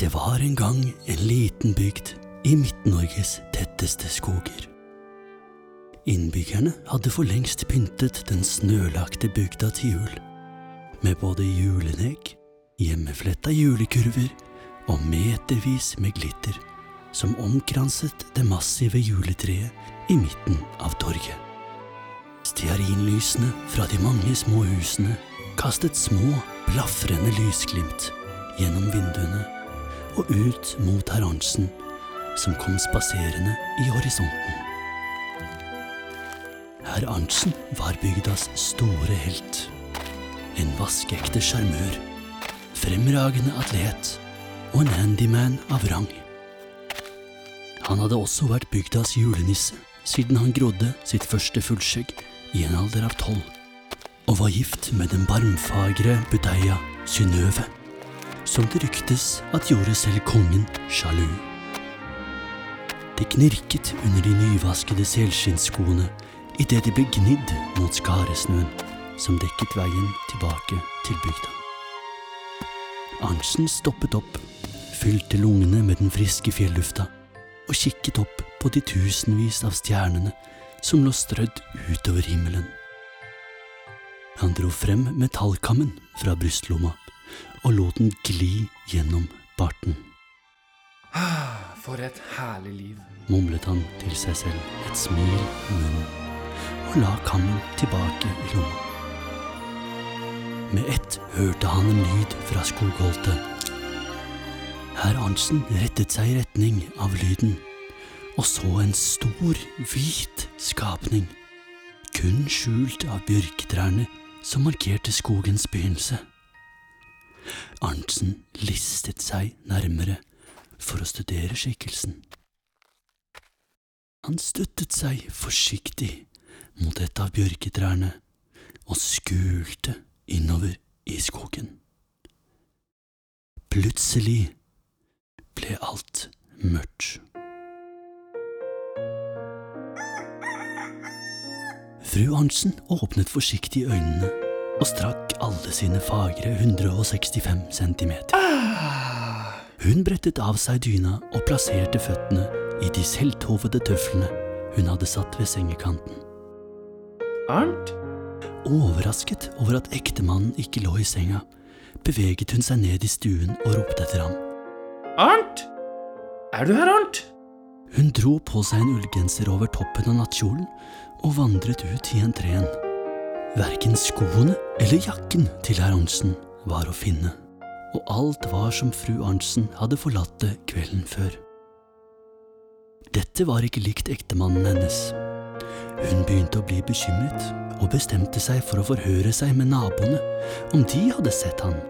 Det var en gang en liten bygd i Midt-Norges tetteste skoger. Innbyggerne hadde for lengst pyntet den snølagte bygda til jul, med både julenek, hjemmefletta julekurver og metervis med glitter som omkranset det massive juletreet i midten av torget. Stearinlysene fra de mange små husene kastet små, blafrende lysglimt gjennom vinduene og ut mot herr Arntzen, som kom spaserende i horisonten. Herr Arntzen var bygdas store helt. En vaskeekte sjarmør, fremragende atlet og en handyman av rang. Han hadde også vært bygdas julenisse siden han grodde sitt første fullskjegg i en alder av tolv, og var gift med den barmfagre budeia Synnøve som det ryktes at gjorde selv kongen sjalu. Det knirket under de nyvaskede selskinnsskoene idet de ble gnidd mot skaresnøen som dekket veien tilbake til bygda. Arntzen stoppet opp, fylte lungene med den friske fjellufta og kikket opp på de tusenvis av stjernene som lå strødd utover himmelen. Han dro frem metallkammen fra brystlomma og lot den gli gjennom barten. For et herlig liv. Mumlet han til seg selv, et smil i munnen, og la kammen tilbake i lomma. Med ett hørte han en lyd fra skogholtet. Herr Arntzen rettet seg i retning av lyden, og så en stor, hvit skapning, kun skjult av bjørketrærne som markerte skogens begynnelse. Arntzen listet seg nærmere for å studere skikkelsen. Han støttet seg forsiktig mot et av bjørketrærne og skulte innover i skogen. Plutselig ble alt mørkt. Fru Arntzen åpnet forsiktig øynene og strakk alle sine fagre 165 centimeter. Hun brettet av seg dyna og plasserte føttene i de selvtovede tøflene hun hadde satt ved sengekanten. Arnt? Overrasket over at ektemannen ikke lå i senga, beveget hun seg ned i stuen og ropte etter ham. Arnt? Er du her, Arnt? Hun dro på seg en ullgenser over toppen av nattkjolen og vandret ut i entreen. Verken skoene eller jakken til herr Arntzen var å finne, og alt var som fru Arntzen hadde forlatt det kvelden før. Dette var ikke likt ektemannen hennes. Hun begynte å bli bekymret og bestemte seg for å forhøre seg med naboene om de hadde sett han.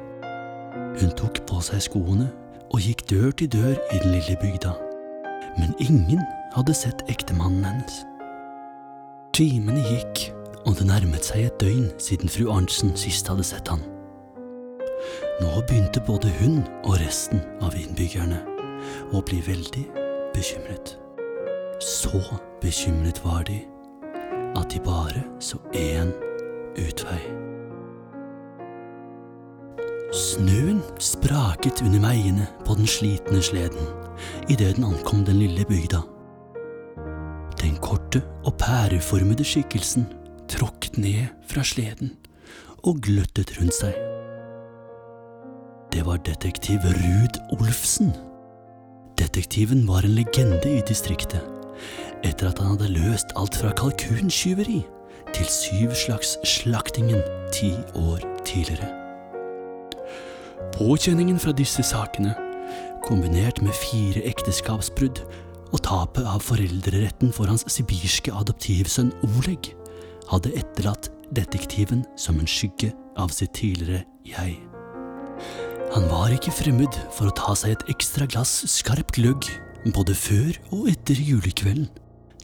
Hun tok på seg skoene og gikk dør til dør i den lille bygda, men ingen hadde sett ektemannen hennes. Timene gikk, og det nærmet seg et døgn siden fru Arntzen sist hadde sett han. Nå begynte både hun og resten av innbyggerne å bli veldig bekymret. Så bekymret var de at de bare så én utvei. Snøen spraket under meiene på den slitne sleden idet den ankom den lille bygda. Den korte og pæreformede skikkelsen tråkket ned fra sleden og gløttet rundt seg. Det var detektiv Ruud Olfsen. Detektiven var en legende i distriktet, etter at han hadde løst alt fra kalkuntyveri til syv slags slaktingen ti år tidligere. Påkjenningen fra disse sakene, kombinert med fire ekteskapsbrudd og tapet av foreldreretten for hans sibirske adoptivsønn Oleg, hadde etterlatt detektiven som en skygge av sitt tidligere jeg. Han var ikke fremmed for å ta seg et ekstra glass skarp gløgg både før og etter julekvelden,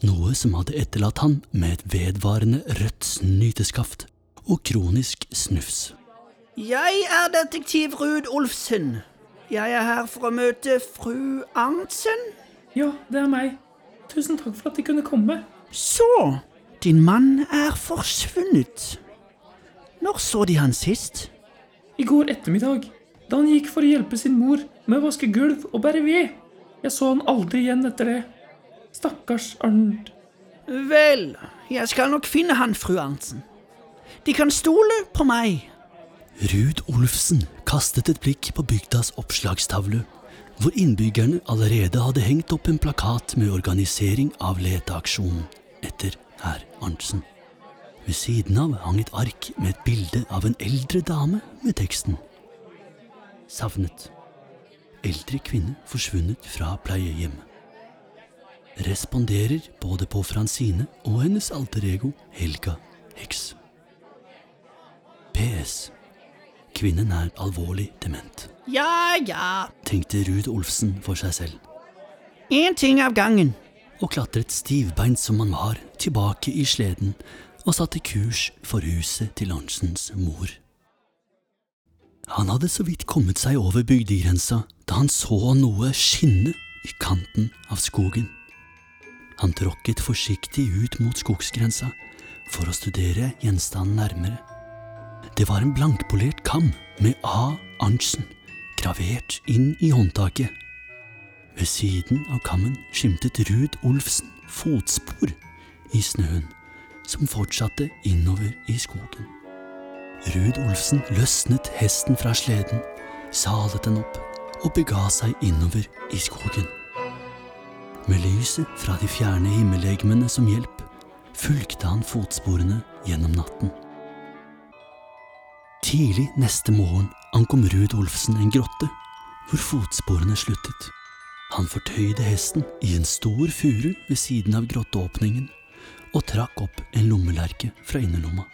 noe som hadde etterlatt han med et vedvarende rødt snyteskaft og kronisk snufs. Jeg er detektiv Ruud Olfsen. Jeg er her for å møte fru Arntzen. Ja, det er meg. Tusen takk for at de kunne komme. Så, din mann er forsvunnet. Når så De han sist? I går ettermiddag, da han gikk for å hjelpe sin mor med å vaske gulv og bære ved. Jeg så han aldri igjen etter det. Stakkars Arnt. Vel, jeg skal nok finne han, fru Arntzen. De kan stole på meg. Ruud Olfsen kastet et blikk på bygdas oppslagstavle, hvor innbyggerne allerede hadde hengt opp en plakat med organisering av leteaksjonen etter herr Arntzen. Ved siden av hang et ark med et bilde av en eldre dame med teksten Savnet. Eldre kvinne forsvunnet fra pleiehjem. Responderer både på Fransine og hennes alter ego Helga Heks. PS. Kvinnen er alvorlig dement, Ja, ja. tenkte Ruud Olfsen for seg selv, Én ting av gangen. Og klatret stivbeint som han var, tilbake i sleden og satte kurs for huset til Arntsens mor. Han hadde så vidt kommet seg over bygdegrensa da han så noe skinne i kanten av skogen. Han tråkket forsiktig ut mot skogsgrensa for å studere gjenstanden nærmere. Det var en blankpolert kam med A. Arntzen gravert inn i håndtaket. Ved siden av kammen skimtet Ruud Olfsen fotspor i snøen som fortsatte innover i skogen. Ruud Olfsen løsnet hesten fra sleden, salet den opp og bega seg innover i skogen. Med lyset fra de fjerne himmellegemene som hjelp, fulgte han fotsporene gjennom natten. Tidlig neste morgen ankom Ruud Olfsen en grotte, hvor fotsporene sluttet. Han fortøyde hesten i en stor furu ved siden av grotteåpningen og trakk opp en lommelerke fra innerlomma.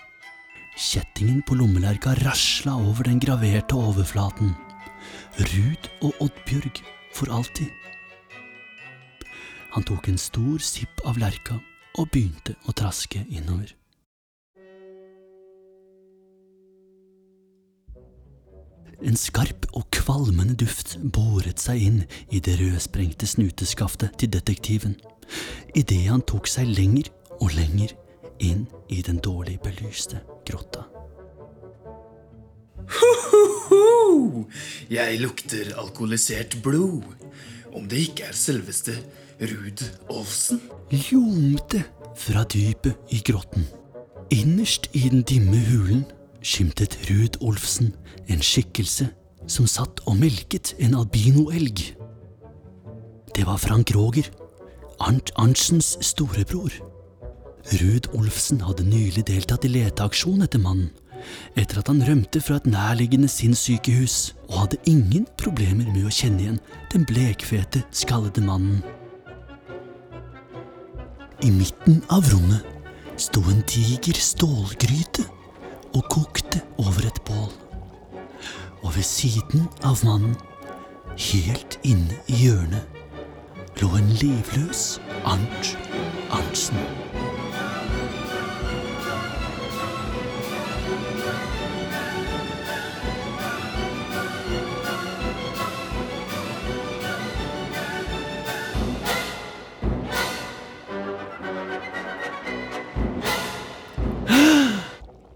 Kjettingen på lommelerka rasla over den graverte overflaten. Ruud og Oddbjørg for alltid. Han tok en stor sipp av lerka og begynte å traske innover. En skarp og kvalmende duft boret seg inn i det rødsprengte snuteskaftet til detektiven, idet han tok seg lenger og lenger inn i den dårlig belyste grotta. Ho-ho-ho! Jeg lukter alkoholisert blod. Om det ikke er selveste Ruud Olsen? Ljomte fra dypet i grotten. Innerst i den dimme hulen skimtet Ruud Olfsen en skikkelse som satt og melket en albinoelg. Det var Frank Roger, Arnt Arntsens storebror. Ruud Olfsen hadde nylig deltatt i leteaksjon etter mannen, etter at han rømte fra et nærliggende sinnssykehus, og hadde ingen problemer med å kjenne igjen den blekfete, skallede mannen. I midten av rommet sto en diger stålgryte og kokte over et bål. Og ved siden av mannen, helt inne i hjørnet, lå en livløs Arnt Arntzen.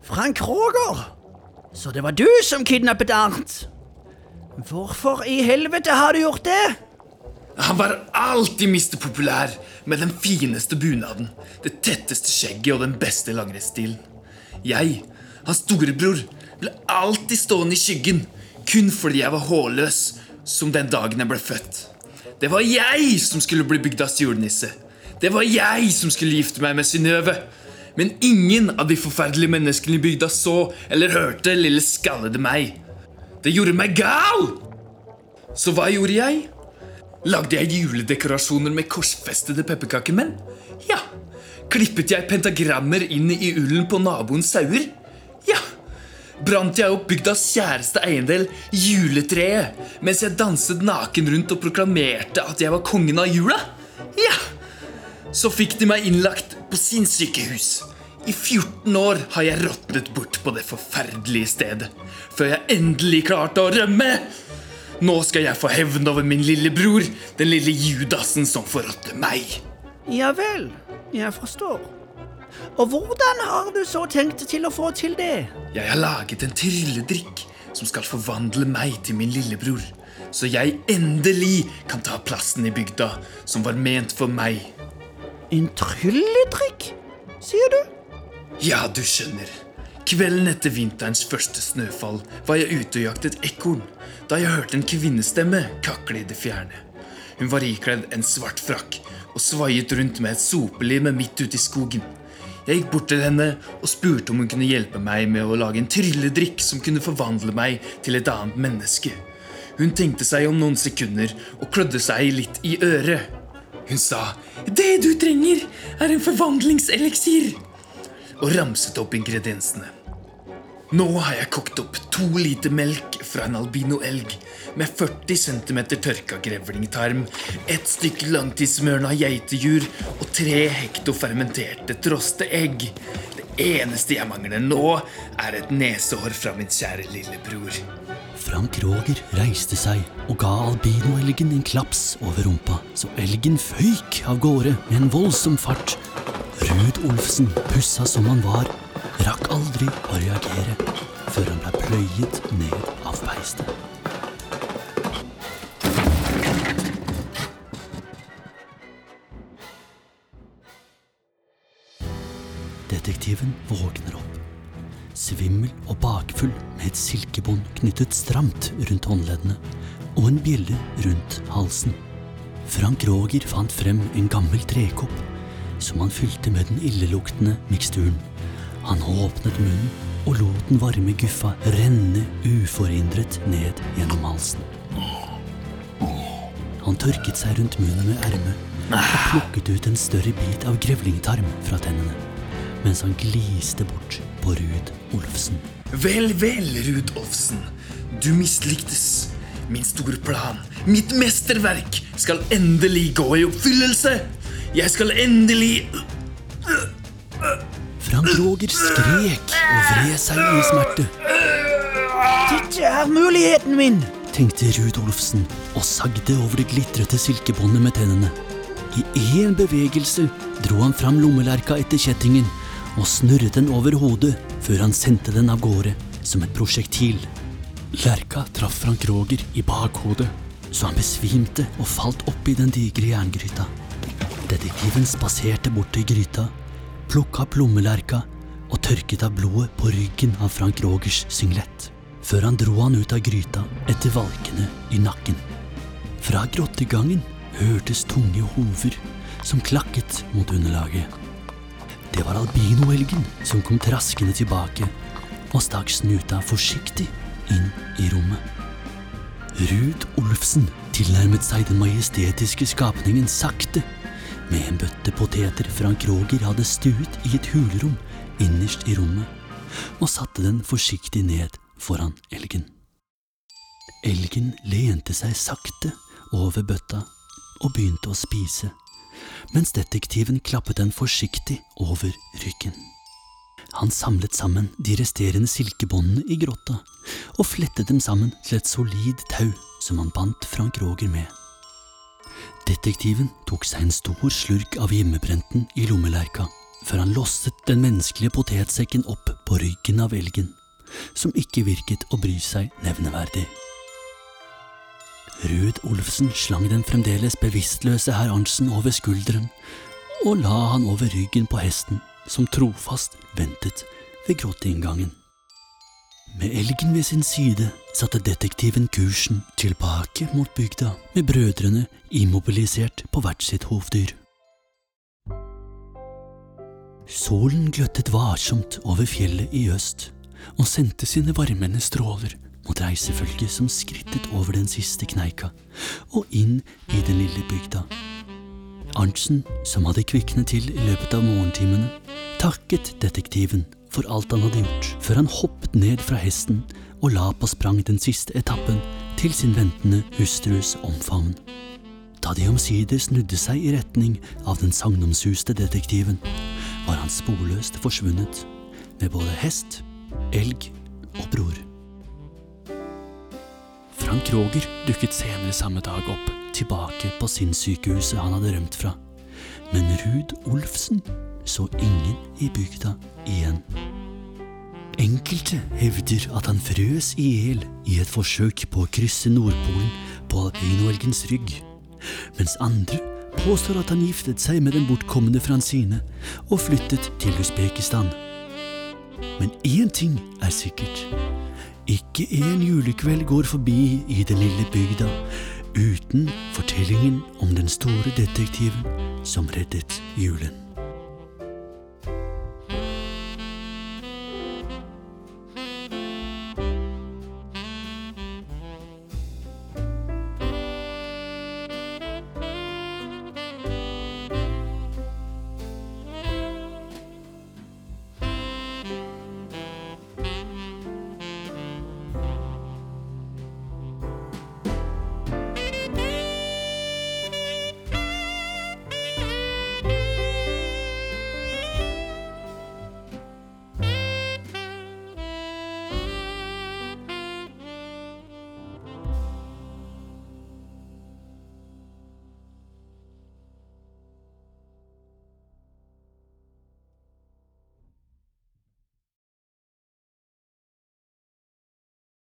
Frank Roger! Så det var du som kidnappet Arnt? Hvorfor i helvete har du gjort det? Han var alltid mister Populær med den fineste bunaden, det tetteste skjegget og den beste langrennsstilen. Jeg, hans storebror, ble alltid stående i skyggen kun fordi jeg var hårløs som den dagen jeg ble født. Det var jeg som skulle bli bygdas julenisse. Det var jeg som skulle gifte meg med Synnøve. Men ingen av de forferdelige menneskene i bygda så eller hørte lille skallede meg. Det gjorde meg gal! Så hva gjorde jeg? Lagde jeg juledekorasjoner med korsfestede pepperkakemenn? Ja. Klippet jeg pentagrammer inn i ullen på naboens sauer? Ja. Brant jeg opp bygdas kjæreste eiendel, juletreet, mens jeg danset naken rundt og proklamerte at jeg var kongen av jula? Ja. Så fikk de meg innlagt på sin sykehus. I 14 år har jeg råtnet bort på det forferdelige stedet, før jeg endelig klarte å rømme. Nå skal jeg få hevn over min lillebror, den lille Judasen som forrådte meg. Ja vel, jeg forstår. Og hvordan har du så tenkt til å få til det? Jeg har laget en trylledrikk som skal forvandle meg til min lillebror, så jeg endelig kan ta plassen i bygda som var ment for meg. En trylledrikk, sier du? Ja, du skjønner. Kvelden etter vinterens første snøfall var jeg ute og jaktet ekorn da jeg hørte en kvinnestemme kakle i det fjerne. Hun var ikledd en svart frakk og svaiet rundt med et sopelime midt ute i skogen. Jeg gikk bort til henne og spurte om hun kunne hjelpe meg med å lage en trylledrikk som kunne forvandle meg til et annet menneske. Hun tenkte seg om noen sekunder og klødde seg litt i øret. Hun sa 'Det du trenger, er en forvandlingseliksir' og ramset opp ingrediensene. Nå har jeg kokt opp to liter melk fra en albino-elg med 40 cm tørka grevlingtarm, ett stykke langtidssmørna geitejur og tre hekto fermenterte troste egg. Det eneste jeg mangler nå, er et nesehår fra min kjære lillebror. Frank Roger reiste seg og ga albinoelgen en klaps over rumpa, så elgen føyk av gårde med en voldsom fart. Ruud Olfsen, pussa som han var, rakk aldri å reagere før han ble pløyet ned av beistet. Detektiven våkner opp. Svimmel og bakfull med et silkebånd knyttet stramt rundt håndleddene og en bjelle rundt halsen. Frank Roger fant frem en gammel trekopp som han fylte med den illeluktende miksturen. Han åpnet munnen og lot den varme guffa renne uforhindret ned gjennom halsen. Han tørket seg rundt munnen med ermet og plukket ut en større bit av grevlingtarm fra tennene, mens han gliste bort på Ruud Olfsen. Vel, vel, Ruud Olfsen. Du mislyktes. Min store plan, mitt mesterverk, skal endelig gå i oppfyllelse. Jeg skal endelig Frank Roger skrek og vred seg i smerte. Dette er muligheten min! tenkte Ruud Olfsen og sagde over det glitrete silkebåndet med tennene. I én bevegelse dro han fram lommelerka etter kjettingen og snurret den over hodet før han sendte den av gårde som et prosjektil. Lerka traff Frank Roger i bakhodet, så han besvimte og falt oppi den digre jerngryta. Detektiven spaserte bort til gryta, plukka opp lommelerka og tørket av blodet på ryggen av Frank Rogers singlet, før han dro han ut av gryta etter valkene i nakken. Fra grottegangen hørtes tunge hover som klakket mot underlaget. Det var albinoelgen som kom traskende tilbake og stakk snuta forsiktig inn i rommet. Ruud Olfsen tilnærmet seg den majestetiske skapningen sakte, med en bøtte poteter Frank Roger hadde stuet i et hulrom innerst i rommet, og satte den forsiktig ned foran elgen. Elgen lente seg sakte over bøtta og begynte å spise, mens detektiven klappet den forsiktig over ryggen. Han samlet sammen de resterende silkebåndene i grotta og flettet dem sammen til et solid tau som han bandt Frank Roger med. Detektiven tok seg en stor slurk av hjemmebrenten i lommelerka før han losset den menneskelige potetsekken opp på ryggen av elgen, som ikke virket å bry seg nevneverdig. Ruud Olfsen slang den fremdeles bevisstløse herr Arntzen over skulderen og la han over ryggen på hesten, som trofast ventet ved grotteinngangen. Med elgen ved sin side satte detektiven kursen tilbake mot bygda, med brødrene immobilisert på hvert sitt hovdyr. Solen gløttet varsomt over fjellet i øst og sendte sine varmende stråler mot reisefølget som skrittet over den siste kneika og inn i den lille bygda. Arntzen, som hadde kviknet til i løpet av morgentimene, takket detektiven for alt han hadde gjort, før han hoppet ned fra hesten og la på sprang den siste etappen til sin ventende hustrus omfavn. Da de omsider snudde seg i retning av den sagnomsuste detektiven, var han sporløst forsvunnet med både hest, elg og bror. Frank Kroger dukket senere samme dag opp, tilbake på sinnssykehuset han hadde rømt fra. Men Ruud Olfsen så ingen i bygda igjen. Enkelte hevder at han frøs i hjel i et forsøk på å krysse Nordpolen på alpinoelgens rygg, mens andre påstår at han giftet seg med den bortkomne Fransine og flyttet til Usbekistan. Men én ting er sikkert. Ikke en julekveld går forbi i den lille bygda uten fortellingen om den store detektiven som reddet julen.